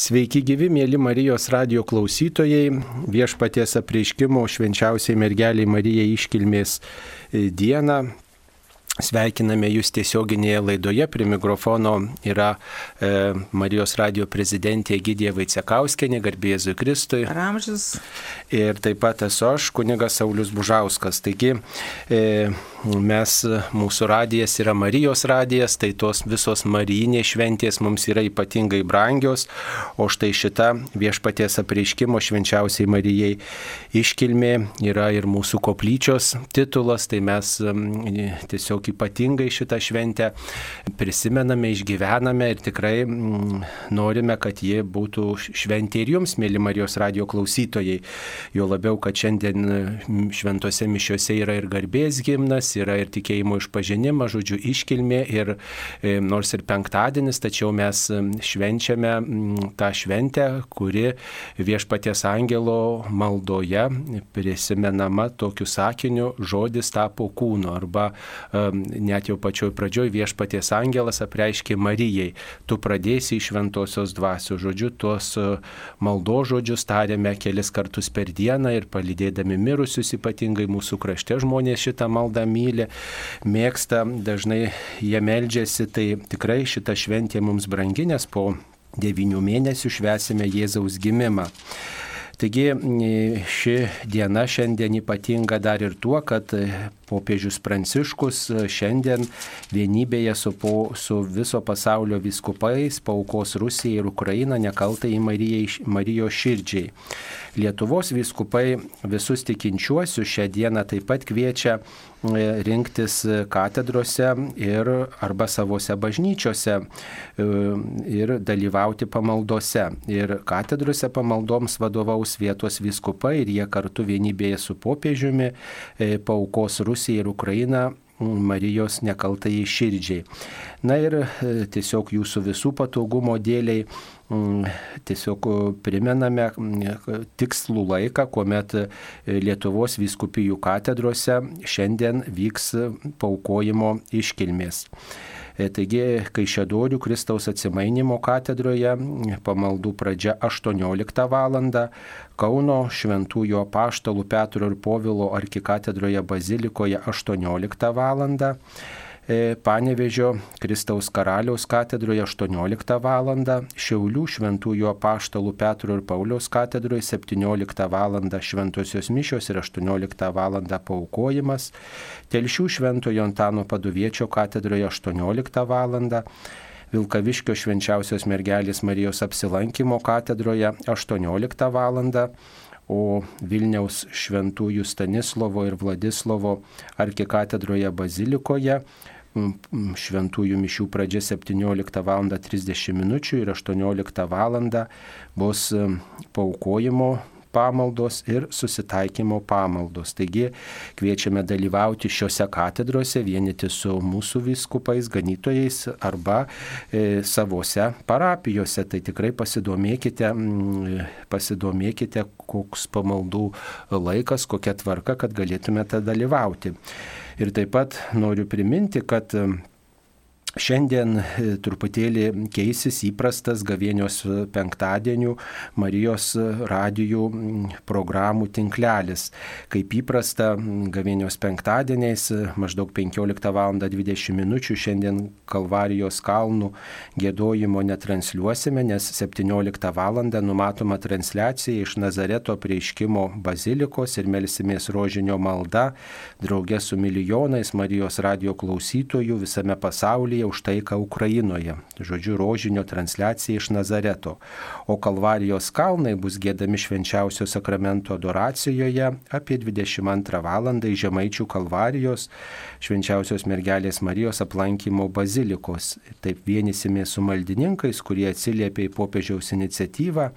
Sveiki gyvi, mėly Marijos radio klausytojai. Viešpaties apreiškimo švenčiausiai mergeliai Marijai iškilmės e, dieną. Sveikiname Jūs tiesioginėje laidoje. Prie mikrofono yra e, Marijos radio prezidentė Gidija Vaicekauskenė, garbėzui Kristui. Ramžis. Ir taip pat esu aš, kunigas Saulis Bužauskas. Taigi e, mes, mūsų radijas yra Marijos radijas, tai tos visos marijinės šventės mums yra ypatingai brangios, o štai šita viešpaties apreiškimo švenčiausiai Marijai iškilmė yra ir mūsų koplyčios titulas, tai mes tiesiog ypatingai šitą šventę prisimename, išgyvename ir tikrai norime, kad ji būtų šventė ir jums, mėly Marijos radio klausytojai. Jo labiau, kad šiandien šventose mišiuose yra ir garbės gimnas, yra ir tikėjimo išpažinimas, žodžiu, iškilmė ir e, nors ir penktadienis, tačiau mes švenčiame tą šventę, kuri viešpaties angelo maldoje prisimenama tokiu sakiniu žodis tapo kūnu arba net jau pačioj pradžioj viešpaties angelas apreiškė Marijai, tu pradėsi iš šventosios dvasios žodžiu, tuos e, maldo žodžius tariame kelis kartus per dieną ir palydėdami mirusius ypatingai mūsų krašte žmonės šitą maldą myli, mėgsta, dažnai jie meldžiasi, tai tikrai šita šventė mums branginės po devynių mėnesių švesime Jėzaus gimimą. Taigi ši diena šiandien ypatinga dar ir tuo, kad popiežius Pranciškus šiandien vienybėje su, po, su viso pasaulio viskupais paukos Rusijai ir Ukrainą nekaltai Marijai, Marijos širdžiai. Lietuvos viskupai visus tikinčiuosius šią dieną taip pat kviečia e, rinktis katedrose ir arba savose bažnyčiose e, ir dalyvauti pamaldose. Ir katedrose pamaldoms vadovaus vietos viskupai ir jie kartu vienybėje su popiežiumi e, paukos Rusijai ir Ukrainą Marijos nekaltai širdžiai. Na ir tiesiog jūsų visų patogumo dėliai tiesiog primename tikslų laiką, kuomet e, Lietuvos vyskupijų katedrose šiandien vyks paukojimo iškilmės. E, taigi, kai Šedorių Kristaus atsimainimo katedroje pamaldų pradžia 18 val. Kauno Šventųjų apaštalų Petro ir Povilo arkikatedroje bazilikoje 18 val. E, Panevežio Kristaus karaliaus katedroje 18 val. Šiaulių šventųjų apaštalų Petro ir Pauliaus katedroje 17 val. šventosios mišios ir 18 val. paukojimas. Telšių šventojo Antano Paduviečio katedroje 18 val. Vilkaviškio švenčiausios mergelės Marijos apsilankimo katedroje 18 val o Vilniaus šventųjų Stanislovo ir Vladislovo arkikatedroje bazilikoje šventųjų mišių pradžia 17 val. 30 min. ir 18 val. bus paukojimo pamaldos ir susitaikymo pamaldos. Taigi kviečiame dalyvauti šiuose katedrose, vienyti su mūsų viskupais, ganytojais arba e, savose parapijose. Tai tikrai pasidomėkite, m, pasidomėkite, koks pamaldų laikas, kokia tvarka, kad galėtumėte dalyvauti. Ir taip pat noriu priminti, kad Šiandien e, truputėlį keisis įprastas gavėnios penktadienių Marijos radijų programų tinklelis. Kaip įprasta, gavėnios penktadieniais maždaug 15 val. 20 min. šiandien Kalvarijos kalnų gėdojimo netransliuosime, nes 17 val. numatoma transliacija iš Nazareto prieiškimo bazilikos ir melsimės rožinio malda draugė su milijonais Marijos radio klausytojų visame pasaulyje Kalvariją už taiką Ukrainoje. Žodžiu, rožinio transliacija iš Nazareto. O Kalvarijos kalnai bus gėdami švenčiausio sakramento adoracijoje apie 22 val. Žemaičių Kalvarijos švenčiausios mergelės Marijos aplankymo bazilikos. Taip vienysime su maldininkais, kurie atsiliepia į popiežiaus iniciatyvą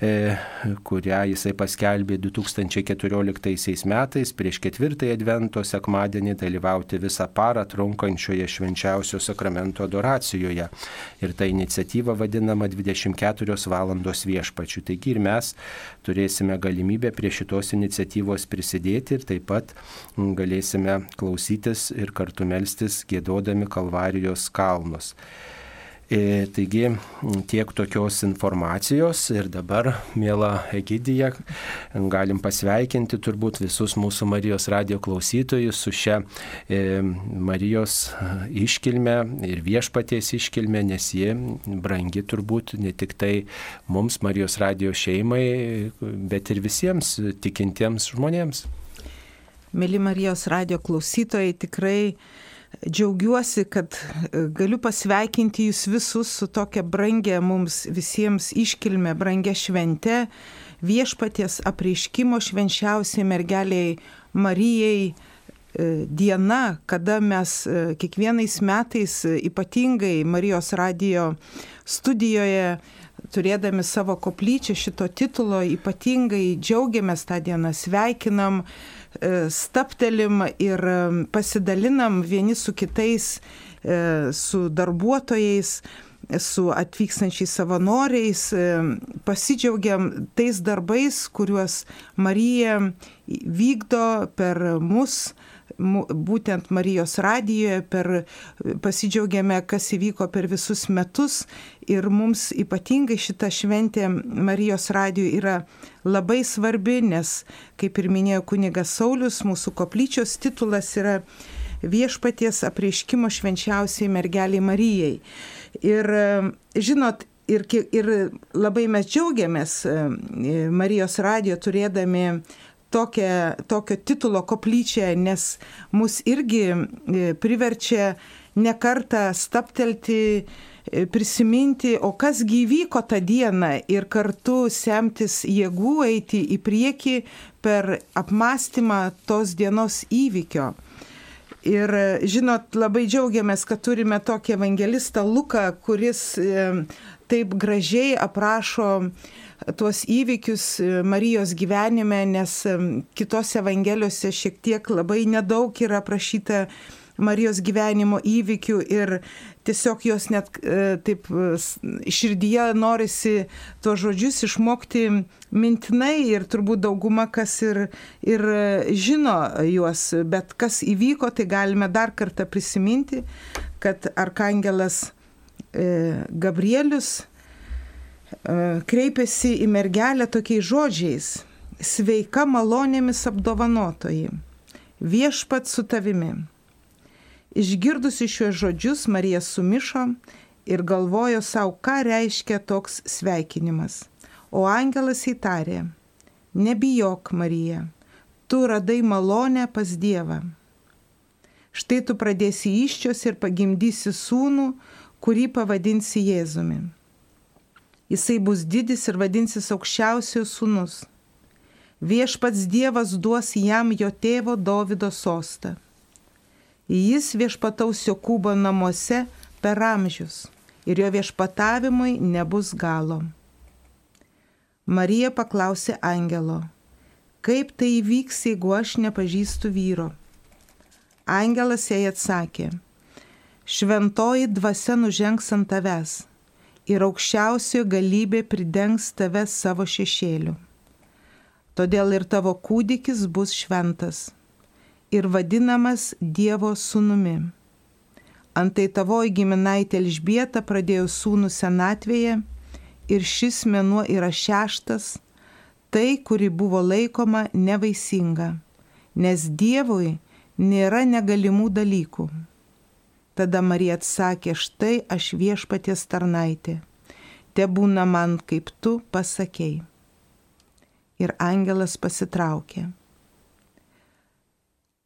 kurią jisai paskelbė 2014 metais prieš ketvirtąją Advento sekmadienį dalyvauti visą parą trunkančioje švenčiausio sakramento adoracijoje. Ir ta iniciatyva vadinama 24 valandos viešpačių. Taigi ir mes turėsime galimybę prie šitos iniciatyvos prisidėti ir taip pat galėsime klausytis ir kartu melstis gėdodami Kalvarijos kalnus. E, taigi tiek tokios informacijos ir dabar, mėla Egidija, galim pasveikinti turbūt visus mūsų Marijos radio klausytojus su šia e, Marijos iškilme ir viešpaties iškilme, nes jie brangi turbūt ne tik tai mums Marijos radio šeimai, bet ir visiems tikintiems žmonėms. Mėly Marijos radio klausytojai, tikrai džiaugiuosi, kad e, galiu pasveikinti jūs visus su tokia brangia mums visiems iškilme, brangia švente, viešpaties apreiškimo švenčiausiai mergeliai Marijai e, diena, kada mes e, kiekvienais metais ypatingai Marijos radio studijoje turėdami savo koplyčią šito titulo ypatingai džiaugiamės tą dieną, sveikinam, E, staptelim ir e, pasidalinam vieni su kitais, e, su darbuotojais, su atvykstančiais savanoriais, pasidžiaugiam tais darbais, kuriuos Marija vykdo per mus būtent Marijos radijoje, per, pasidžiaugiame, kas įvyko per visus metus ir mums ypatingai šita šventė Marijos radijoje yra labai svarbi, nes, kaip ir minėjo kunigas Saulis, mūsų koplyčios titulas yra viešpaties apreiškimo švenčiausiai mergeliai Marijai. Ir žinot, ir, ir labai mes džiaugiamės Marijos radijo turėdami tokią, tokio titulo koplyčią, nes mus irgi e, priverčia nekartą staptelti, e, prisiminti, o kas gyvyko tą dieną ir kartu semtis jėgų eiti į priekį per apmąstymą tos dienos įvykio. Ir žinot, labai džiaugiamės, kad turime tokį evangelistą Luką, kuris e, taip gražiai aprašo tuos įvykius e, Marijos gyvenime, nes e, kitose evangelijose šiek tiek labai nedaug yra aprašyta Marijos gyvenimo įvykių ir tiesiog jos net e, taip širdyje norisi tuos žodžius išmokti mintinai ir turbūt dauguma kas ir, ir žino juos, bet kas įvyko, tai galime dar kartą prisiminti, kad Arkangelas Gabrielius E, kreipėsi į mergelę tokiais žodžiais - sveika malonėmis apdovanotoji, viešpat su tavimi. Išgirdusi šiuos žodžius, Marija sumišo ir galvojo savo, ką reiškia toks sveikinimas. O angelas įtarė - nebijok, Marija, tu radai malonę pas Dievą. Štai tu pradėsi iščios ir pagimdysi sūnų, kurį pavadinsi Jėzumi jisai bus didis ir vadinsis aukščiausiojo sūnus. Viešpats Dievas duos jam jo tėvo Davido sostą. Jis viešpataus Jokūbo namuose per amžius ir jo viešpatavimui nebus galo. Marija paklausė angelo, kaip tai įvyks, jeigu aš nepažįstu vyro. Angelas jai atsakė, šventoji dvasia nužengs ant tavęs ir aukščiausiojo galybė pridengs tave savo šešėliu. Todėl ir tavo kūdikis bus šventas ir vadinamas Dievo sūnumi. Antai tavoji giminaitė Elžbieta pradėjo sūnų senatvėje ir šis mėnuo yra šeštas, tai, kuri buvo laikoma nevaisinga, nes Dievui nėra negalimų dalykų. Tada Marija atsakė, štai aš viešpaties tarnaitė, te būna man kaip tu pasakėjai. Ir angelas pasitraukė.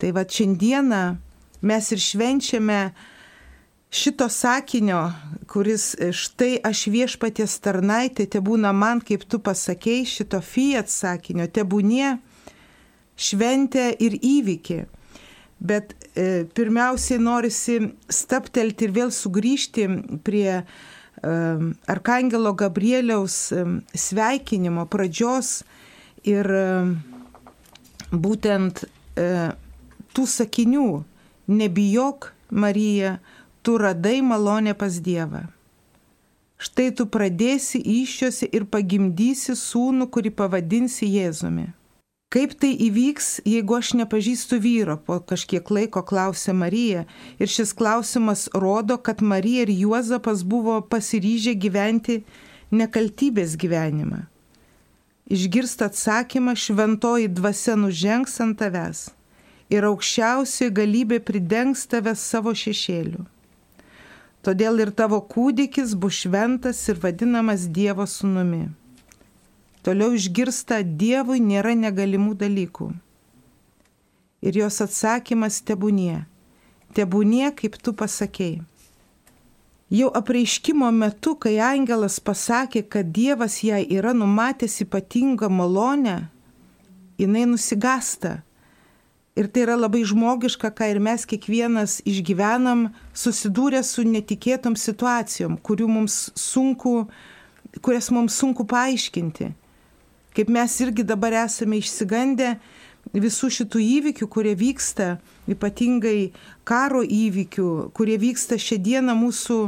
Tai va šiandieną mes ir švenčiame šito sakinio, kuris štai aš viešpaties tarnaitė, te būna man kaip tu pasakėjai, šito fiat sakinio, te būnie šventė ir įvykį bet e, pirmiausiai norisi staptelti ir vėl sugrįžti prie e, Arkangelo Gabrieliaus e, sveikinimo pradžios ir e, būtent e, tų sakinių nebijok Marija, tu radai malonę pas Dievą. Štai tu pradėsi iššiose ir pagimdysi sūnų, kurį pavadinsi Jėzumi. Kaip tai įvyks, jeigu aš nepažįstu vyro, po kažkiek laiko klausė Marija. Ir šis klausimas rodo, kad Marija ir Juozapas buvo pasiryžę gyventi nekaltybės gyvenimą. Išgirsta atsakymą, šventoji dvasia nužengs ant tavęs ir aukščiausioji galybė pridengs tave savo šešėliu. Todėl ir tavo kūdikis bus šventas ir vadinamas Dievo sūnumi. Toliau išgirsta Dievui nėra negalimų dalykų. Ir jos atsakymas tebūnie. Tebūnie, kaip tu pasakėjai. Jau apreiškimo metu, kai angelas pasakė, kad Dievas jai yra numatęs ypatingą malonę, jinai nusigasta Ir tai yra labai žmogiška, ką ir mes kiekvienas išgyvenam, susidūrę su netikėtom situacijom, mums sunku, kurias mums sunku paaiškinti. Kaip mes irgi dabar esame išsigandę visų šitų įvykių, kurie vyksta, ypatingai karo įvykių, kurie vyksta šiandieną mūsų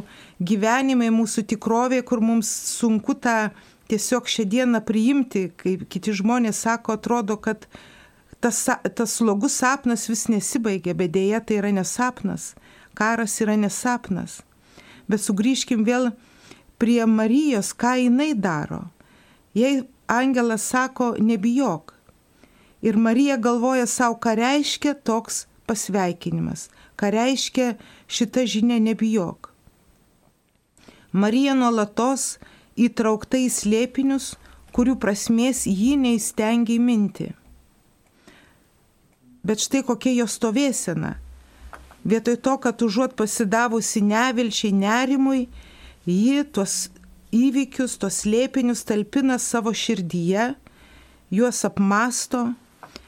gyvenimai, mūsų tikrovė, kur mums sunku tą tiesiog šiandieną priimti, kaip kiti žmonės sako, atrodo, kad tas, tas slogus sapnas vis nesibaigia, bet dėja tai yra nesapnas. Karas yra nesapnas. Bet sugrįžkim vėl prie Marijos, ką jinai daro. Jei angelas sako, nebijok. Ir Marija galvoja savo, ką reiškia toks pasveikinimas, ką reiškia šita žinia nebijok. Marija nuolatos įtraukta į slėpinius, kurių prasmės ji neįstengia įminti. Bet štai kokia jo stovėsena. Vietoj to, kad užuot pasidavusi nevilčiai nerimui, ji tuos įvykius, tuos lėpinius talpina savo širdyje, juos apmasto,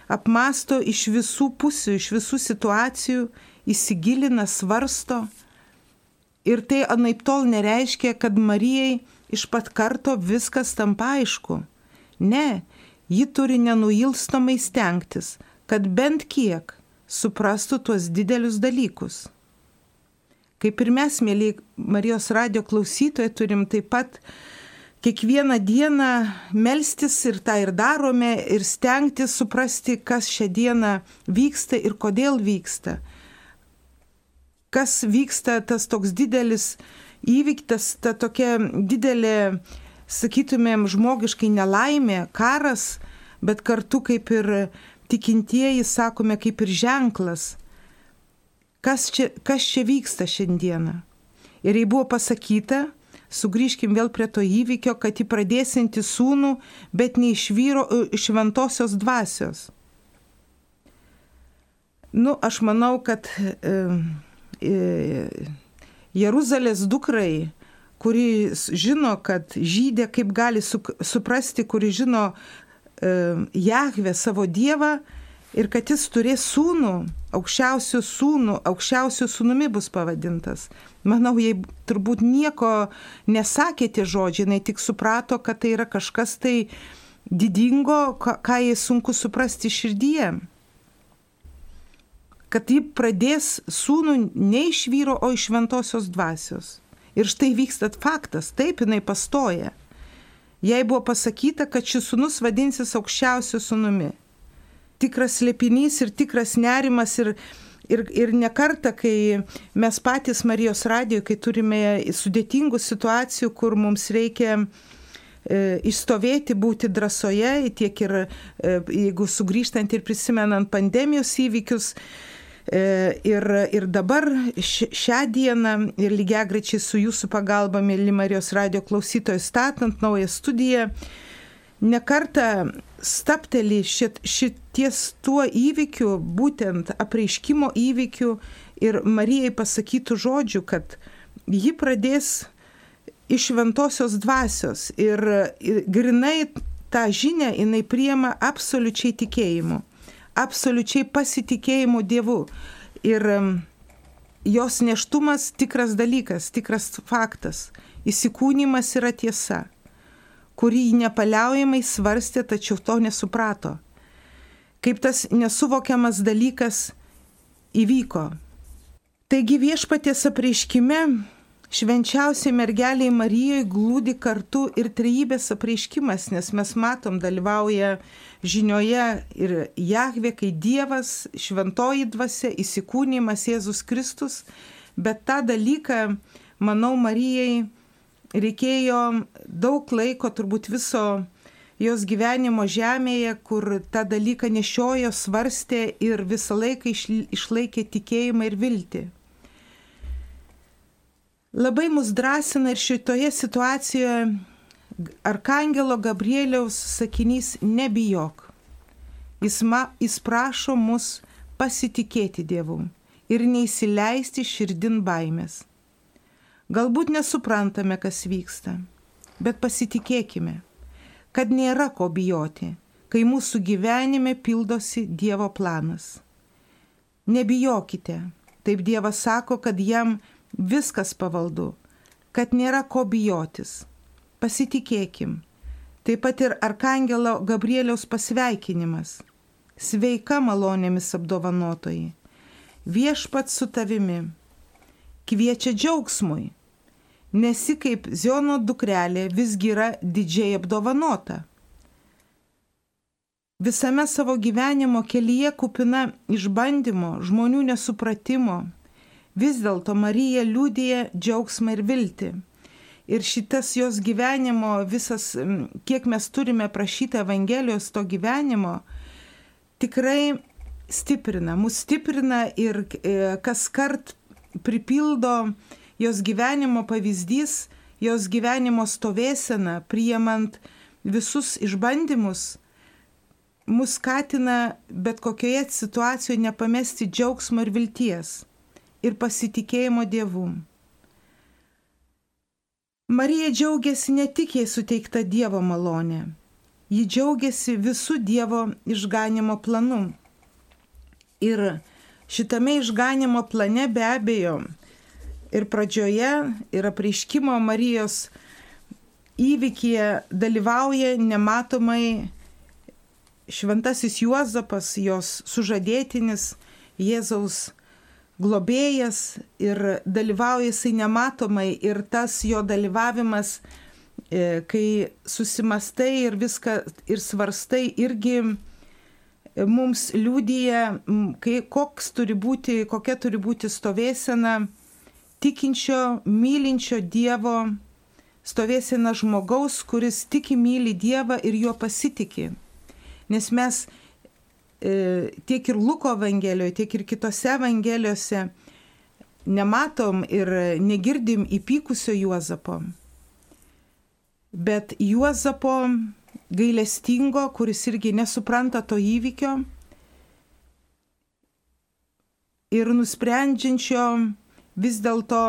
apmasto iš visų pusių, iš visų situacijų, įsigilina, svarsto. Ir tai anaip tol nereiškia, kad Marijai iš pat karto viskas tampa aišku. Ne, ji turi nenuilstamai stengtis, kad bent kiek suprastų tuos didelius dalykus. Kaip ir mes, mėly Marijos radio klausytojai, turim taip pat kiekvieną dieną melstis ir tą ir darome, ir stengtis suprasti, kas šią dieną vyksta ir kodėl vyksta. Kas vyksta tas toks didelis įvyktas, ta tokia didelė, sakytumėm, žmogiškai nelaimė, karas, bet kartu kaip ir tikintieji, sakome, kaip ir ženklas, kas čia, kas čia vyksta šiandieną. Ir jei buvo pasakyta, sugrįžkim vėl prie to įvykio, kad jį pradėsinti sūnų, bet ne iš vyro, iš šventosios dvasios. Nu, aš manau, kad e, e, Jeruzalės dukrai, kuri žino, kad žydė kaip gali su, suprasti, kuri žino, Jahve savo Dievą ir kad jis turės sūnų, aukščiausių sūnų, aukščiausių sūnumi bus pavadintas. Manau, jai turbūt nieko nesakė tie žodžiai, jinai tik suprato, kad tai yra kažkas tai didingo, ką jai sunku suprasti širdyje. Kad ji pradės sūnų ne iš vyro, o iš šventosios dvasios. Ir štai vyksta faktas, taip jinai pastoja jai buvo pasakyta, kad šis sunus vadinsis aukščiausiu sunumi. Tikras slėpinys ir tikras nerimas ir, ir, ir nekarta, kai mes patys Marijos radijoje, kai turime sudėtingų situacijų, kur mums reikia e, išstovėti, būti drąsoje, tiek ir e, jeigu sugrįžtant ir prisimenant pandemijos įvykius, E, ir, ir dabar šią dieną ir lygiai grečiai su jūsų pagalba, mėly Marijos radio klausytojai, statant naują studiją, nekarta stapteli šit, šities tuo įvykiu, būtent apreiškimo įvykiu ir Marijai pasakytų žodžių, kad ji pradės iš šventosios dvasios ir, ir grinai tą žinę jinai priema absoliučiai tikėjimu absoliučiai pasitikėjimu Dievu. Ir jos neštumas tikras dalykas, tikras faktas. Įsikūnymas yra tiesa, kurį nepaliaujamai svarstė, tačiau to nesuprato. Kaip tas nesuvokiamas dalykas įvyko. Taigi viešpaties apreiškime švenčiausiai mergeliai Marijoje glūdi kartu ir trejybės apreiškimas, nes mes matom, dalyvauja žinioje ir Jahve, kai Dievas, šventoji dvasia, įsikūnymas Jėzus Kristus, bet tą dalyką, manau, Marijai reikėjo daug laiko, turbūt viso jos gyvenimo žemėje, kur tą dalyką nešiojo, svarstė ir visą laiką išlaikė tikėjimą ir viltį. Labai mus drąsina ir šitoje situacijoje Arkangelo Gabrieliaus sakinys nebijok. Jis, ma, jis prašo mus pasitikėti Dievu ir neįsileisti širdin baimės. Galbūt nesuprantame, kas vyksta, bet pasitikėkime kad nėra ko bijoti, kai mūsų gyvenime pildosi Dievo planas. Nebijokite, taip Dievas sako, kad jam viskas pavaldu, kad nėra ko bijotis. Pasitikėkim. Taip pat ir Arkangelo Gabrieliaus pasveikinimas. Sveika malonėmis apdovanotoji. Viešpat su tavimi. Kviečia džiaugsmui nesi kaip Ziono dukrelė visgi yra didžiai apdovanota. Visame savo gyvenimo kelyje kupina išbandymo, žmonių nesupratimo, vis dėlto Marija liūdėja džiaugsmą ir viltį. Ir šitas jos gyvenimo, visas, kiek mes turime prašyti Evangelijos to gyvenimo, tikrai stiprina, mus stiprina ir e, kas kart pripildo jos gyvenimo pavyzdys, jos gyvenimo stovėsena, priemant visus išbandymus, mus skatina bet kokioje situacijoje nepamesti džiaugsmo ir vilties ir pasitikėjimo Dievu. Marija džiaugiasi ne tik jai suteikta Dievo malonė, ji džiaugiasi visų Dievo išganimo planu. Ir šitame išganimo plane be abejo ir pradžioje, ir apreiškimo Marijos įvykyje dalyvauja nematomai šventasis Juozapas, jos sužadėtinis, Jėzaus globėjas ir dalyvauja jisai nematomai ir tas jo dalyvavimas, e, kai susimastai ir viską ir svarstai, irgi mums liūdija, kai, koks turi būti, kokia turi būti stovėsena tikinčio, mylinčio Dievo stovėsena žmogaus, kuris tiki, myli Dievą ir juo pasitikė. Nes mes e, tiek ir Luko Evangelijoje, tiek ir kitose Evangelijose nematom ir negirdim įpykusio Juozapo. Bet Juozapo gailestingo, kuris irgi nesupranta to įvykio ir nusprendžiančio vis dėlto,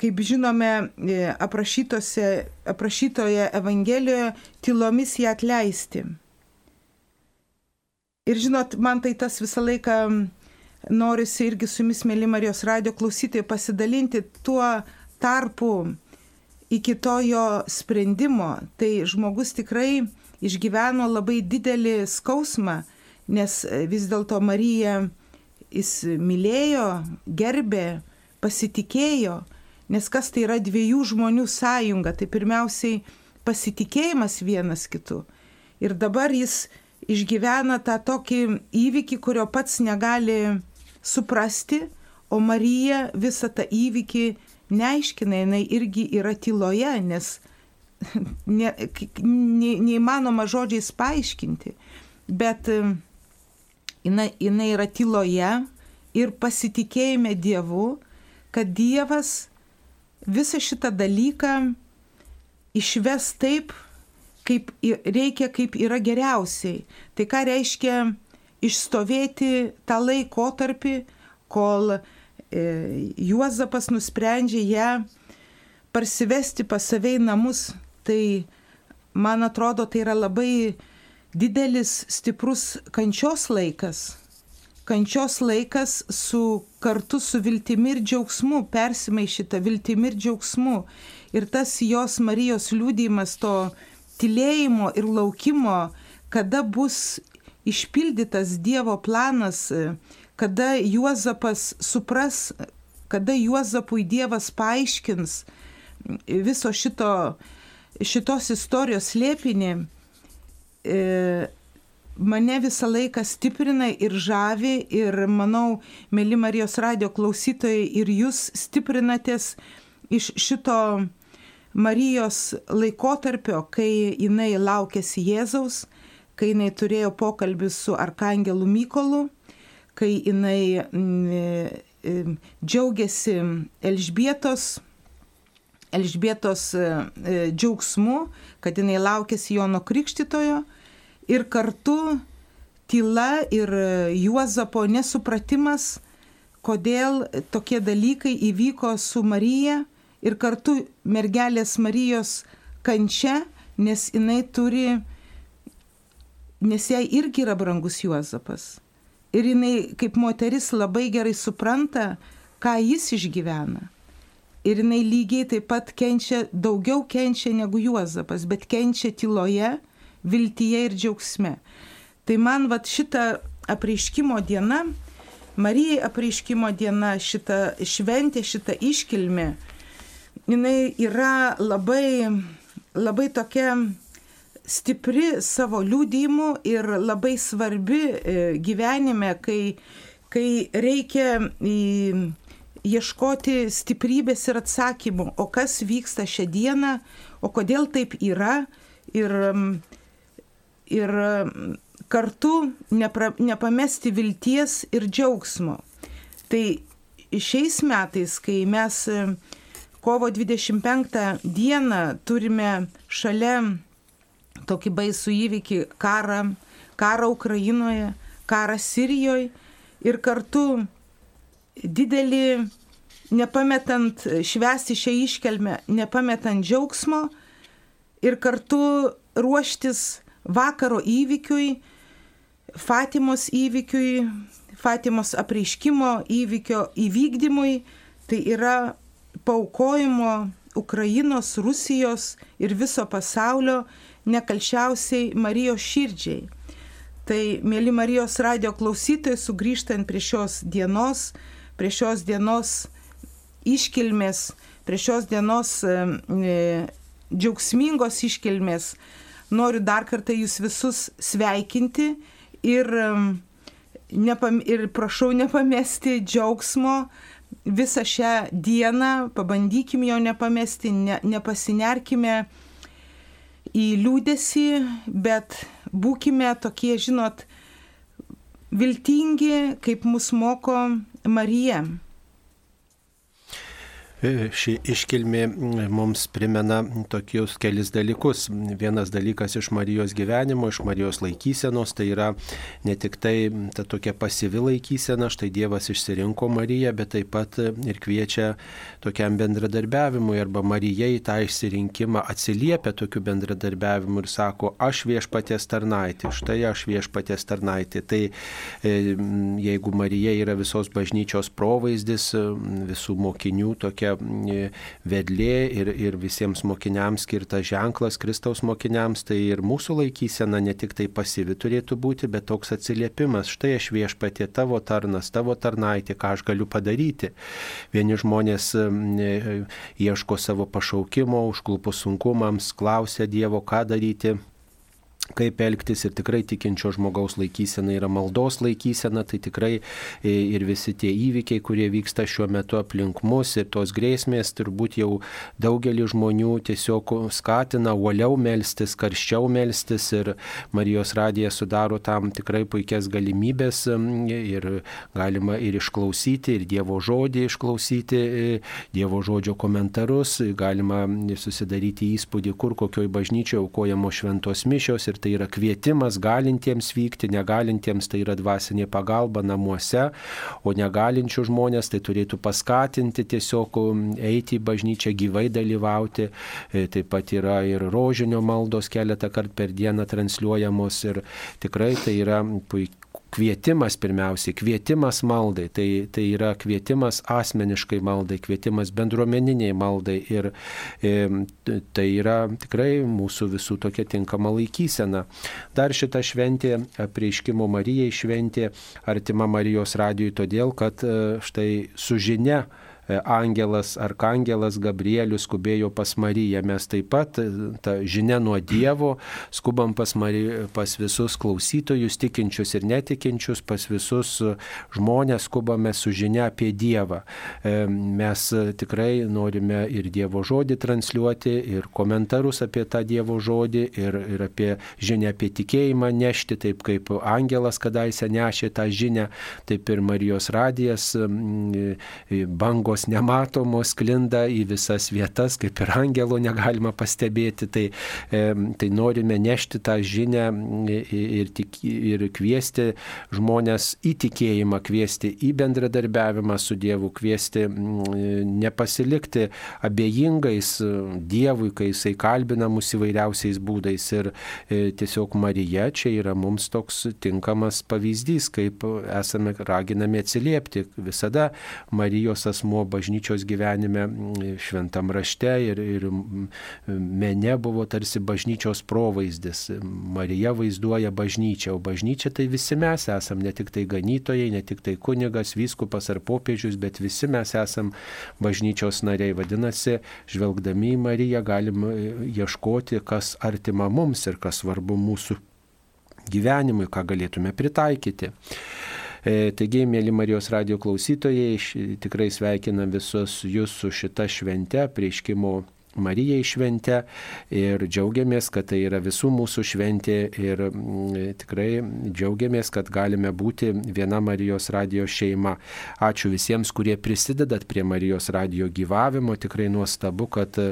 kaip žinome, aprašytoje Evangelijoje, tylomis ją atleisti. Ir žinot, man tai tas visą laiką norisi irgi su jumis, mėly Marijos radio klausytojai, pasidalinti tuo tarpu iki to jo sprendimo. Tai žmogus tikrai išgyveno labai didelį skausmą, nes vis dėlto Marija jis mylėjo, gerbė, pasitikėjo, nes kas tai yra dviejų žmonių sąjunga, tai pirmiausiai pasitikėjimas vienas kitu. Ir dabar jis išgyvena tą tokį įvykį, kurio pats negali suprasti, o Marija visą tą įvykį neaiškina, jinai irgi yra tyloje, nes ne, ne, neįmanoma žodžiais paaiškinti. Bet jinai, jinai yra tyloje ir pasitikėjime Dievu, kad Dievas visą šitą dalyką išves taip, kaip reikia, kaip yra geriausiai. Tai ką reiškia išstovėti tą laikotarpį, kol e, Juozapas nusprendžia ją parsivesti pas save į namus. Tai man atrodo, tai yra labai didelis, stiprus kančios laikas. Kančios laikas su kartu su viltimi ir džiaugsmu, persimaišyta viltimi ir džiaugsmu. Ir tas jos Marijos liūdėjimas to tylėjimo ir laukimo, kada bus išpildytas Dievo planas, kada Juozapas supras, kada Juozapui Dievas paaiškins viso šito, šitos istorijos slėpinį, e, mane visą laiką stiprina ir žavi ir manau, mėly Marijos radio klausytojai, ir jūs stiprinatės iš šito Marijos laikotarpio, kai jinai laukėsi Jėzaus, kai jinai turėjo pokalbį su Arkangelu Mykolu, kai jinai mm, džiaugiasi Elžbietos, Elžbietos e, e, džiaugsmu, kad jinai laukėsi Jono Krikštitojo ir kartu tyla ir Juozapo nesupratimas, kodėl tokie dalykai įvyko su Marija ir kartu mergelės Marijos kančia, nes jinai turi, nes jai irgi yra brangus Juozapas. Ir jinai kaip moteris labai gerai supranta, ką jis išgyvena. Ir jinai lygiai taip pat kenčia, daugiau kenčia negu Juozapas, bet kenčia tyloje viltyje ir džiaugsme. Tai man vat šita apreiškimo diena, Marijai apreiškimo diena, šita šventė, šita iškilmė, jinai yra labai, labai tokia stipri savo liūdėjimu ir labai svarbi e, gyvenime, kai, kai reikia ieškoti stiprybės ir atsakymų, o kas vyksta šią dieną, o kodėl taip yra. Ir ir mm, kartu nepra, nepamesti vilties ir džiaugsmo. Tai šiais metais, kai mes e, kovo 25 dieną turime šalia tokį baisų įvykį karą, karą Ukrainoje, karą Sirijoje ir kartu didelį, nepametant švesti šią iškelmę, nepametant džiaugsmo ir kartu ruoštis vakaro įvykiui, Fatimos įvykiui, Fatimos apreiškimo įvykio įvykdymui, tai yra paukojimo Ukrainos, Rusijos ir viso pasaulio nekalčiausiai Marijos širdžiai. Tai, mėly Marijos radio klausytojai, sugrįžtant prie šios dienos, prie šios dienos iškilmės, prie šios dienos e, džiaugsmingos iškilmės, noriu dar kartą jūs visus sveikinti ir, nepam, ir prašau nepamesti džiaugsmo visą šią dieną, pabandykim jo nepamesti, ne, nepasinerkime į liūdėsi, bet būkime tokie, žinot, viltingi, kaip mus moko Marija. E, ši iškilmė mums primena tokius kelis dalykus. Vienas dalykas iš Marijos gyvenimo, iš Marijos laikysenos, tai yra ne tik tai ta tokia pasyvi laikysena, štai Dievas išsirinko Mariją, bet taip pat ir kviečia tokiam bendradarbiavimui arba Marijai tą išsirinkimą atsiliepia tokiu bendradarbiavimu ir sako, aš viešpatės tarnaitė, štai aš viešpatės tarnaitė. Tai e, jeigu Marija yra visos bažnyčios provaizdis, visų mokinių tokia tokia vedlė ir, ir visiems mokiniams skirtas ženklas Kristaus mokiniams, tai ir mūsų laikysena ne tik tai pasyvi turėtų būti, bet toks atsiliepimas, štai aš viešpatie tavo tarnas, tavo tarnaitė, ką aš galiu padaryti. Vieni žmonės ieško savo pašaukimo, užklupus sunkumams, klausia Dievo, ką daryti kaip elgtis ir tikrai tikinčio žmogaus laikysena yra maldos laikysena, tai tikrai e, ir visi tie įvykiai, kurie vyksta šiuo metu aplink mus ir tos grėsmės turbūt jau daugelį žmonių tiesiog skatina uoliau melstis, karščiau melstis ir Marijos radija sudaro tam tikrai puikias galimybės ir galima ir išklausyti, ir Dievo žodį išklausyti, e, Dievo žodžio komentarus, galima susidaryti įspūdį, kur kokioj bažnyčioje aukojamos šventos mišios ir tai yra kvietimas galintiems vykti, negalintiems tai yra dvasinė pagalba namuose, o negalinčių žmonės tai turėtų paskatinti tiesiog um, eiti į bažnyčią, gyvai dalyvauti. E, taip pat yra ir rožinio maldos keletą kartų per dieną transliuojamos ir tikrai tai yra puikiai kvietimas pirmiausiai, kvietimas maldai, tai, tai yra kvietimas asmeniškai maldai, kvietimas bendruomeniniai maldai ir e, tai yra tikrai mūsų visų tokia tinkama laikysena. Dar šita šventė, prieiškimo Marijai šventė, artima Marijos radijui todėl, kad e, štai su žinia, angelas, arkangelas Gabrielius skubėjo pas Mariją. Mes taip pat tą žinę nuo Dievo skubam pas, Mariją, pas visus klausytojus, tikinčius ir netikinčius, pas visus žmonės skubame su žinia apie Dievą. Mes tikrai norime ir Dievo žodį transliuoti, ir komentarus apie tą Dievo žodį, ir, ir apie žinią apie tikėjimą nešti, taip kaip angelas kadaise nešė tą žinią, taip ir Marijos radijas bangos nematomos klinda į visas vietas, kaip ir angelo negalima pastebėti. Tai, tai norime nešti tą žinią ir, tik, ir kviesti žmonės į tikėjimą, kviesti į bendradarbiavimą su Dievu, kviesti nepasilikti abejingais Dievui, kai Jisai kalbina mus įvairiausiais būdais. Ir e, tiesiog Marija čia yra mums toks tinkamas pavyzdys, kaip esame raginami atsiliepti. Visada Marijos asmo bažnyčios gyvenime šventam rašte ir, ir mene buvo tarsi bažnyčios provaizdis. Marija vaizduoja bažnyčią, o bažnyčia tai visi mes esame, ne tik tai ganytojai, ne tik tai kunigas, vyskupas ar popiežius, bet visi mes esame bažnyčios nariai. Vadinasi, žvelgdami į Mariją galim ieškoti, kas artima mums ir kas svarbu mūsų gyvenimui, ką galėtume pritaikyti. E, taigi, mėly Marijos radio klausytojai, tikrai sveikinam visus jūs su šita švente, prieškimo Marijai šventę ir džiaugiamės, kad tai yra visų mūsų šventė ir mm, tikrai džiaugiamės, kad galime būti viena Marijos radio šeima. Ačiū visiems, kurie prisidedat prie Marijos radio gyvavimo. Tikrai nuostabu, kad e,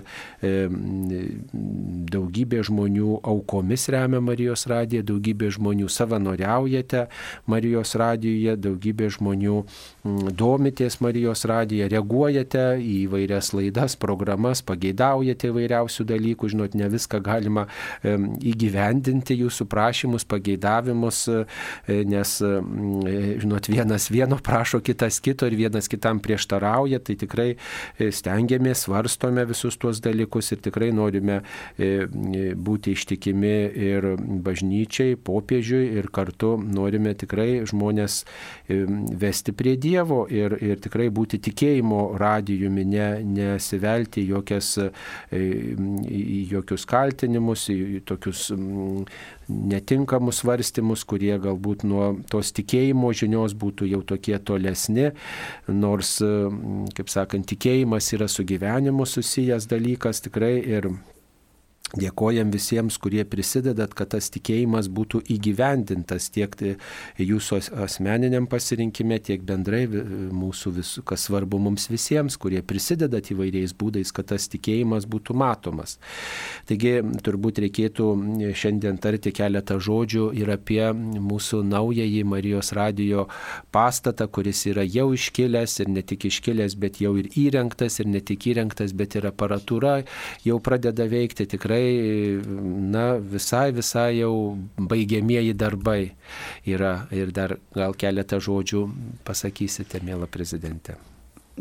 daugybė žmonių aukomis remia Marijos radiją, daugybė žmonių savanoriaujate Marijos radijoje, daugybė žmonių mm, domitės Marijos radiją, reaguojate į vairias laidas, programas, pageidavimus pageidaujate įvairiausių dalykų, žinot, ne viską galima įgyvendinti jūsų prašymus, pageidavimus, e, nes, e, žinot, vienas vieno prašo, kitas kito ir vienas kitam prieštarauja, tai tikrai e, stengiamės, svarstome visus tuos dalykus ir tikrai norime būti ištikimi ir bažnyčiai, popiežiui ir kartu norime tikrai žmonės vesti prie Dievo ir, ir tikrai būti tikėjimo radijumi, ne, nesivelti jokias į jokius kaltinimus, į tokius netinkamus svarstymus, kurie galbūt nuo tos tikėjimo žinios būtų jau tokie tolesni, nors, kaip sakant, tikėjimas yra su gyvenimu susijęs dalykas tikrai ir Dėkojam visiems, kurie prisidedat, kad tas tikėjimas būtų įgyvendintas tiek jūsų asmeniniam pasirinkime, tiek bendrai mūsų visų, kas svarbu mums visiems, kurie prisidedat įvairiais būdais, kad tas tikėjimas būtų matomas. Taigi turbūt reikėtų šiandien tarti keletą žodžių ir apie mūsų naująjį Marijos radijo pastatą, kuris yra jau iškilęs ir ne tik iškilęs, bet jau ir įrengtas ir ne tik įrengtas, bet ir aparatūra jau pradeda veikti tikrai tikrai, na, visai, visai jau baigiamieji darbai yra ir dar gal keletą žodžių pasakysite, mėla prezidentė.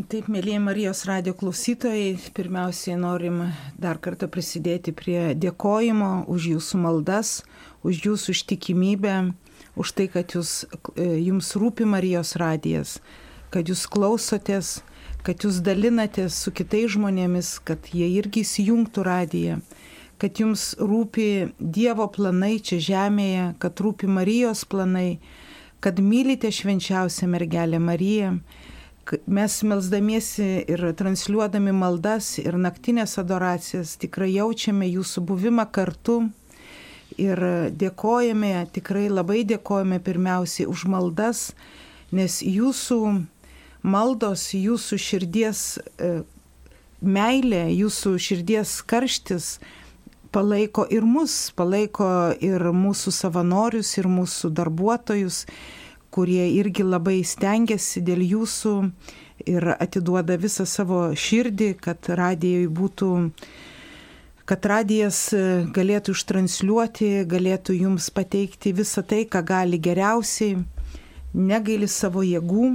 Taip, mėlyje Marijos radio klausytojai, pirmiausiai norim dar kartą prisidėti prie dėkojimo už jūsų maldas, už jūsų ištikimybę, už tai, kad jūs, e, jums rūpi Marijos radijas, kad jūs klausotės, kad jūs dalinatės su kitais žmonėmis, kad jie irgi įsijungtų radiją kad jums rūpi Dievo planai čia žemėje, kad rūpi Marijos planai, kad mylite švenčiausią mergelę Mariją. Mes melzdamiesi ir transliuodami maldas ir naktinės adoracijas tikrai jaučiame jūsų buvimą kartu ir dėkojame, tikrai labai dėkojame pirmiausiai už maldas, nes jūsų maldos, jūsų širdies e, meilė, jūsų širdies karštis palaiko ir mus, palaiko ir mūsų savanorius, ir mūsų darbuotojus, kurie irgi labai stengiasi dėl jūsų ir atiduoda visą savo širdį, kad radijai būtų kad radijas galėtų ištransliuoti, galėtų jums pateikti visą tai, ką gali geriausiai, negaili savo jėgų.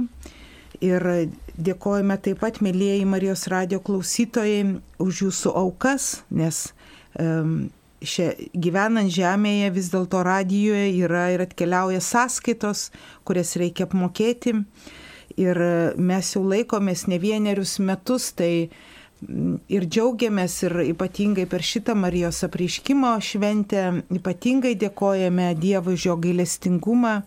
Ir dėkojame taip pat, mėlyjeji Marijos radio klausytojai, už jūsų aukas, nes šia, gyvenant žemėje vis dėlto radijoje yra ir atkeliauja sąskaitos, kurias reikia apmokėti. Ir mes jau laikomės ne vienerius metus, tai ir džiaugiamės ir ypatingai per šitą Marijos apreiškimo šventę, ypatingai dėkojame Dievui už jo gailestingumą,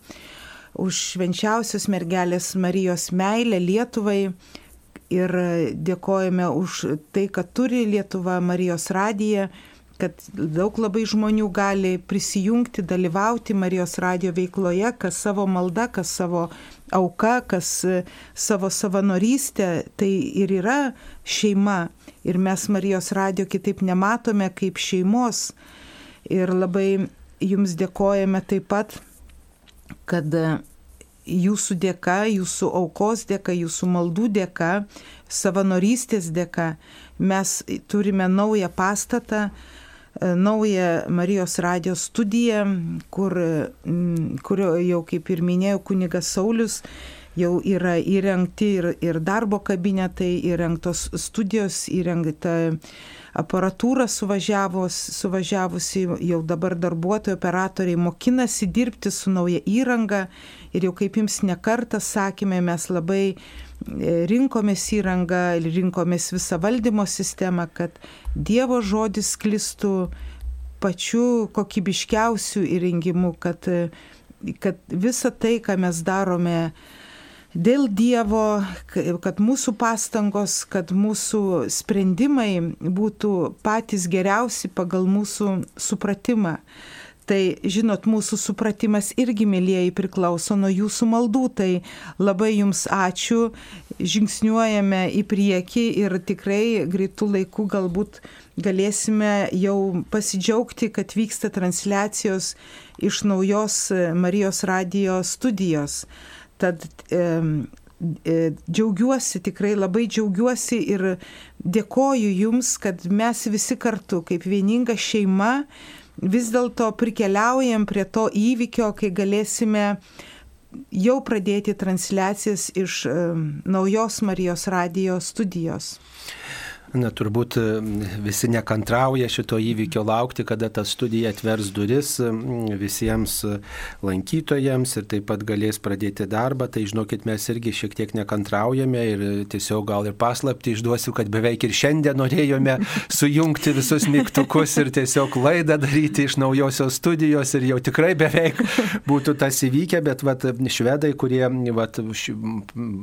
už švenčiausios mergelės Marijos meilę Lietuvai ir dėkojame už tai, kad turi Lietuva Marijos radiją, kad daug labai žmonių gali prisijungti, dalyvauti Marijos radio veikloje, kas savo malda, kas savo auka, kas savo savanorystė, tai ir yra šeima. Ir mes Marijos radio kitaip nematome kaip šeimos. Ir labai jums dėkojame taip pat, kad jūsų dėka, jūsų aukos dėka, jūsų maldų dėka, savanorystės dėka mes turime naują pastatą, e, naują Marijos radijos studiją, kur, kurio jau, kaip ir minėjau, kunigas Saulis jau yra įrengti ir, ir darbo kabinetai, įrengtos studijos, įrengta aparatūra suvažiavusi, jau dabar darbuotojai, operatoriai mokinasi dirbti su nauja įranga ir jau kaip jums nekartą sakėme, mes labai e, rinkomės įrangą rinkomės visą valdymo sistemą, kad Dievo žodis sklistų pačiu kokybiškiausių įrengimų, kad, kad visa tai, ką mes darome, dėl Dievo, kad mūsų pastangos, kad mūsų sprendimai būtų patys geriausi pagal mūsų supratimą. Tai, žinot, mūsų supratimas irgi, mėlyjeji, priklauso nuo jūsų maldų. Tai labai jums ačiū, žingsniuojame į priekį ir tikrai greitų laikų galbūt galėsime jau pasidžiaugti, kad vyksta transliacijos iš naujos Marijos radio studijos. Tad e, e, džiaugiuosi, tikrai labai džiaugiuosi ir dėkoju Jums, kad mes visi kartu, kaip vieninga šeima, vis dėlto prikeliaujam prie to įvykio, kai galėsime jau pradėti transliacijas iš naujos Marijos radio studijos. Na, turbūt visi nekantrauja šito įvykio laukti, kada ta studija atvers duris visiems lankytojams ir taip pat galės pradėti darbą. Tai žinokit, mes irgi šiek tiek nekantraujame ir tiesiog gal ir paslapti išduosiu, kad beveik ir šiandien norėjome sujungti visus mygtukus ir tiesiog laidą daryti iš naujosios studijos ir jau tikrai beveik būtų tas įvykę, bet vat, švedai, kurie vat,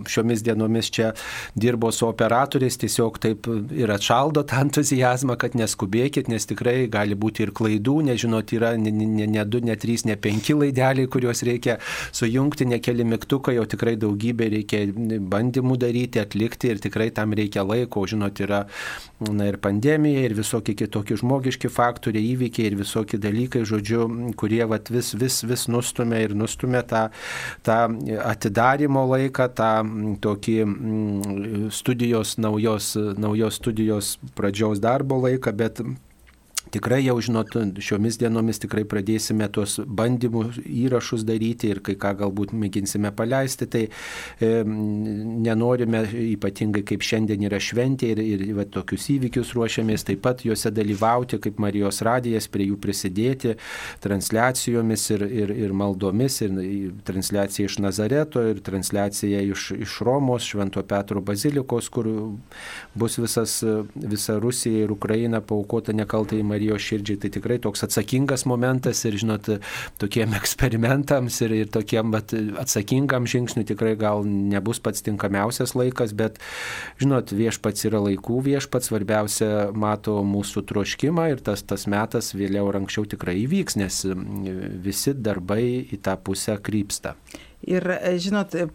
šiomis dienomis čia dirbo su operatoriais, tiesiog taip ir atšaldo tą entuzijazmą, kad neskubėkit, nes tikrai gali būti ir klaidų, nežinot, yra ne, ne, ne du, ne trys, ne penki laideliai, kuriuos reikia sujungti, ne keli mygtukai, jau tikrai daugybė reikia bandymų daryti, atlikti ir tikrai tam reikia laiko, žinot, yra na, ir pandemija, ir visokie kitokie žmogiški faktoriai, įvykiai ir visokie dalykai, žodžiu, kurie vat, vis, vis, vis nustumia ir nustumia tą, tą atidarimo laiką, tą tokį studijos, naujos, naujos studijos pradžios darbo laiką, bet tikrai jau žinot, šiomis dienomis tikrai pradėsime tuos bandymų įrašus daryti ir kai ką galbūt mėginsime paleisti, tai e, nenorime ypatingai kaip šiandien yra šventė ir, ir va, tokius įvykius ruošiamės taip pat juose dalyvauti, kaip Marijos radijas, prie jų prisidėti transliacijomis ir, ir, ir maldomis, ir transliacija iš Nazareto, ir transliacija iš, iš Romos, Švento Petro bazilikos, kur bus visas, visa Rusija ir Ukraina paukota nekaltai Marijos Marijos širdžiai, tai tikrai toks atsakingas momentas ir, žinot, tokiem eksperimentams ir, ir tokiem bet, atsakingam žingsniui tikrai gal nebus pats tinkamiausias laikas, bet, žinot, viešpats yra laikų viešpats, svarbiausia mato mūsų troškimą ir tas, tas metas vėliau ar anksčiau tikrai įvyks, nes visi darbai į tą pusę krypsta. Ir, e, žinot, e,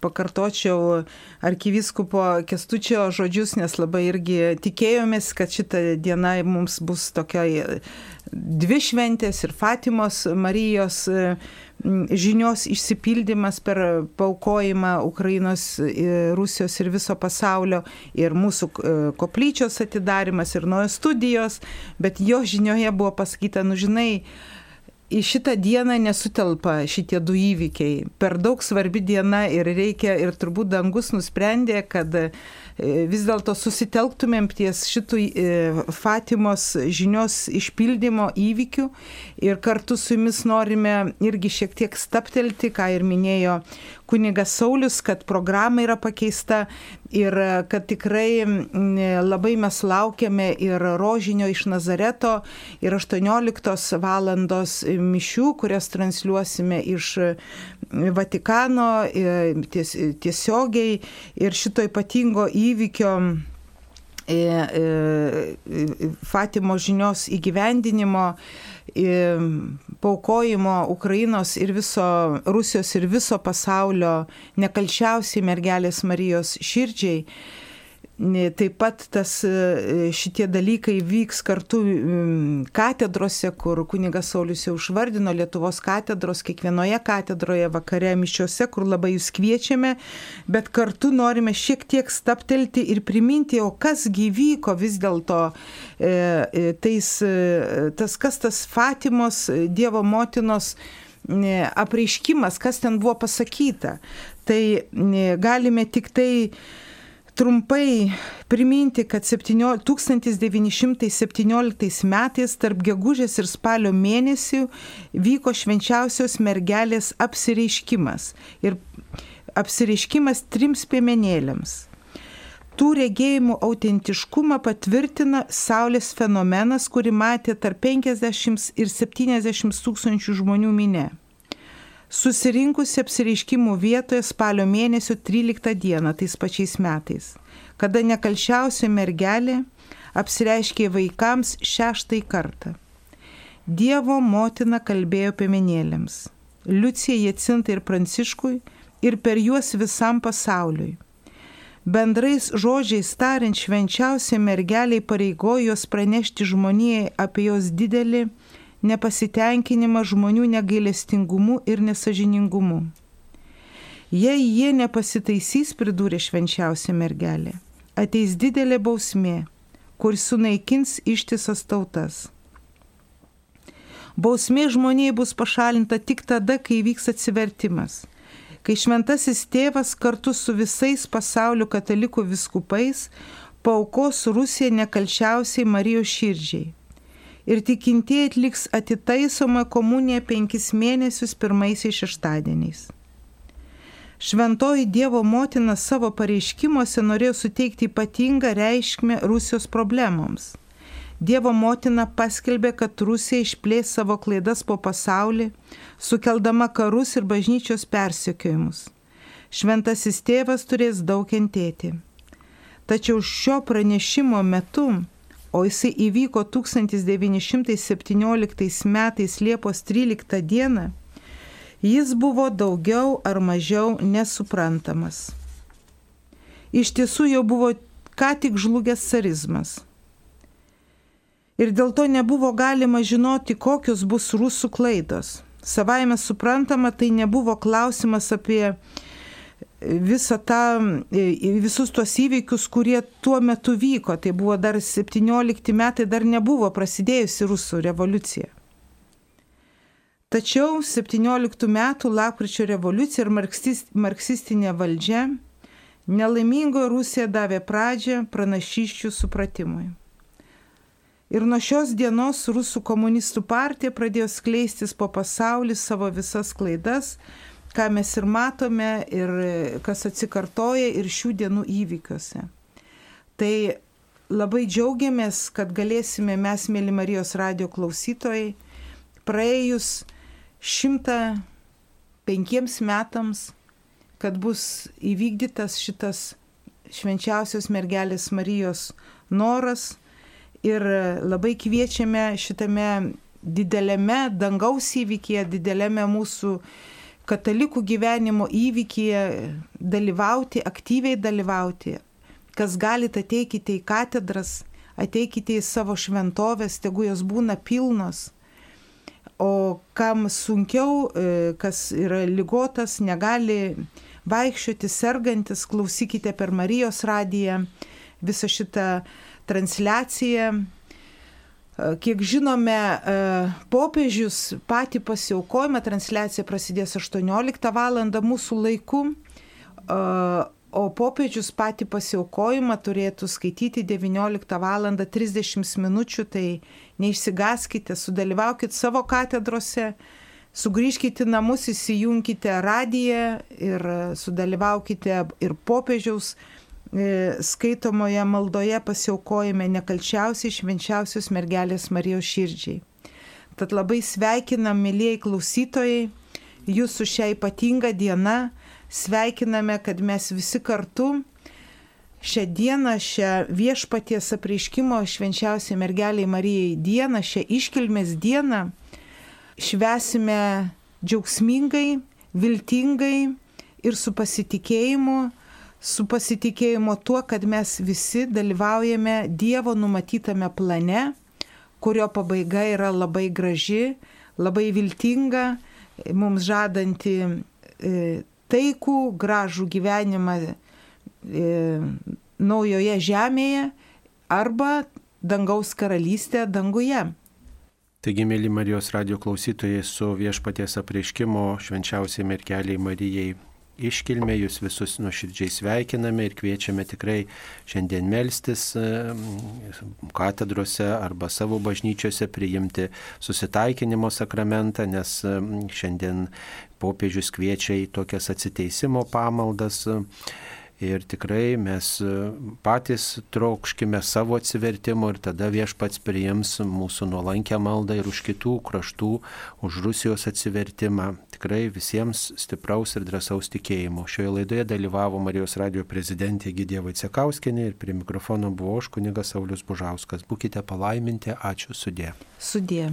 pakartočiau arkiviskupo Kestučio žodžius, nes labai irgi tikėjomės, kad šita diena mums bus tokia e, dvi šventės ir Fatimos Marijos žinios išsipildymas per paukojimą Ukrainos, Rusijos ir viso pasaulio ir mūsų koplyčios atidarimas ir nuo studijos, bet jo žinioje buvo pasakyta, nu žinai, į šitą dieną nesutelpa šitie du įvykiai. Per daug svarbi diena ir reikia, ir turbūt dangus nusprendė, kad vis dėlto susitelktumėm ties šitų e, Fatimos žinios išpildymo įvykių ir kartu su jumis norime irgi šiek tiek staptelti, ką ir minėjo kunigas Saulis, kad programa yra pakeista ir kad tikrai labai mes laukiame ir rožinio iš Nazareto ir 18 valandos mišių, kurias transliuosime iš Vatikano ties, tiesiogiai ir šito ypatingo įvykio e, e, Fatimo žinios įgyvendinimo paukojimo Ukrainos ir viso Rusijos ir viso pasaulio nekalčiausiai mergelės Marijos širdžiai Taip pat tas, e, šitie dalykai vyks kartu katedrose, kur kunigas Saulis jau užvardino Lietuvos katedros, kiekvienoje katedroje vakare mišiuose, kur labai jūs kviečiame, bet kartu norime šiek tiek staptelti ir priminti, o kas gyvyko vis dėlto e, e, tas kas tas Fatimos Dievo motinos apreiškimas, kas ten buvo pasakyta. Tai galime tik tai trumpai priminti, kad 1917 metais tarp gegužės ir spalio mėnesių vyko švenčiausios mergelės apsireiškimas ir apsireiškimas trims piemenėlėms. Tų regėjimų autentiškumą patvirtina Saulės fenomenas, kurį matė tarp 50 ir 70 tūkstančių žmonių minė susirinkusi apsireiškimų vietoje spalio mėnesio 13 dieną tais pačiais metais, kada nekalčiausia mergelė apsireiškė vaikams šeštai kartą. Dievo motina kalbėjo piemenėlėms, Liucija Jacintai ir Pranciškui ir per juos visam pasauliui. Bendrais žodžiais tariant, švenčiausia mergeliai pareigojo jos pranešti žmonijai apie jos didelį nepasitenkinimą žmonių negailestingumu ir nesažiningumu. Jei jie nepasitaisys, pridūrė švenčiausia mergelė, ateis didelė bausmė, kur sunaikins ištisas tautas. Bausmė žmonijai bus pašalinta tik tada, kai vyks atsivertimas, kai šventasis tėvas kartu su visais pasaulio katalikų viskupais paukos Rusiją nekalčiausiai Marijos širdžiai ir tikintieji atliks atitaisomą komuniją penkis mėnesius pirmaisiais šeštadieniais. Šventoji Dievo motina savo pareiškimuose norėjo suteikti ypatingą reiškmę Rusijos problemoms. Dievo motina paskelbė, kad Rusija išplės savo klaidas po pasaulį, sukeldama karus ir bažnyčios persekiojimus. Šventasis tėvas turės daug kentėti. Tačiau šio pranešimo metu o jisai įvyko 1917 metais Liepos 13 dieną, jis buvo daugiau ar mažiau nesuprantamas. Iš tiesų jau buvo ką tik žlugęs carizmas. Ir dėl to nebuvo galima žinoti, kokios bus rusų klaidos. Savaime suprantama, tai nebuvo klausimas apie visą tą, visus tuos įvykius, kurie tuo metu vyko. Tai buvo dar 17 metai, dar nebuvo prasidėjusi rusų revoliucija. Tačiau 17 metų lapkričio revoliucija ir marksistinė valdžia nelaimingoje Rusija davė pradžią pranašyščių supratimui. Ir nuo šios dienos Rusų komunistų partija pradėjo skleistis po pasaulį savo visas klaidas, ką mes ir matome ir kas atsikartoja ir šių dienų įvykiuose. Tai labai džiaugiamės, kad galėsime mes, mėly Marijos radio klausytojai, praėjus šimtą penkiems metams, kad bus įvykdytas šitas švenčiausios mergelės Marijos noras ir labai kviečiame šitame dideliame dangaus įvykėje, dideliame mūsų katalikų gyvenimo įvykyje dalyvauti, aktyviai dalyvauti. Kas galite, ateikite į katedras, ateikite į savo šventovės, tegu jos būna pilnos. O kam sunkiau, e, kas yra lygotas, negali vaikščioti, sergantis, klausykite per Marijos radiją visą šitą transliaciją Kiek žinome, popiežius patį pasiaukojimą, transliacija prasidės 18 val. mūsų laiku, o popiežius patį pasiaukojimą turėtų skaityti 19 val. 30 minučių, tai neišsigaskite, sudalyvaukit savo katedrose, Sugrįžkite namus, įsijunkite radiją ir sudalyvaukite ir popiežiaus e, skaitomoje maldoje pasiaukojame nekalčiausiai švenčiausios mergelės Marijos širdžiai. Tad labai sveikinam, mėlyjei klausytojai, jūsų šią ypatingą dieną, sveikiname, kad mes visi kartu šią dieną, šią viešpaties apreiškimo švenčiausiai mergeliai Marijai dieną, šią iškilmės dieną, švesime džiaugsmingai, viltingai ir su pasitikėjimu, su pasitikėjimu tuo, kad mes visi dalyvaujame Dievo numatytame plane, kurio pabaiga yra labai graži, labai viltinga, mums žadanti e, taikų, gražų gyvenimą e, naujoje žemėje arba dangaus karalystė danguje. Taigi, mėly Marijos radio klausytojai, su viešpaties apreiškimo švenčiausiai merkeliai Marijai iškilmė, jūs visus nuoširdžiai sveikiname ir kviečiame tikrai šiandien melstis katedrose arba savo bažnyčiose priimti susitaikinimo sakramentą, nes šiandien popiežius kviečia į tokias atsiteisimo pamaldas Ir tikrai mes e, patys trokškime savo atsivertimo ir tada viešpats priims mūsų nuolankę maldą ir už kitų kraštų, už Rusijos atsivertimą. Tikrai visiems stipraus ir drąsaus tikėjimo. Šioje laidoje dalyvavo Marijos radio prezidentė Gidė Vaicekauskinė ir prie mikrofono buvo aš kunigas Saulis Bužauskas. Būkite palaiminti, ačiū sudė. Sudė.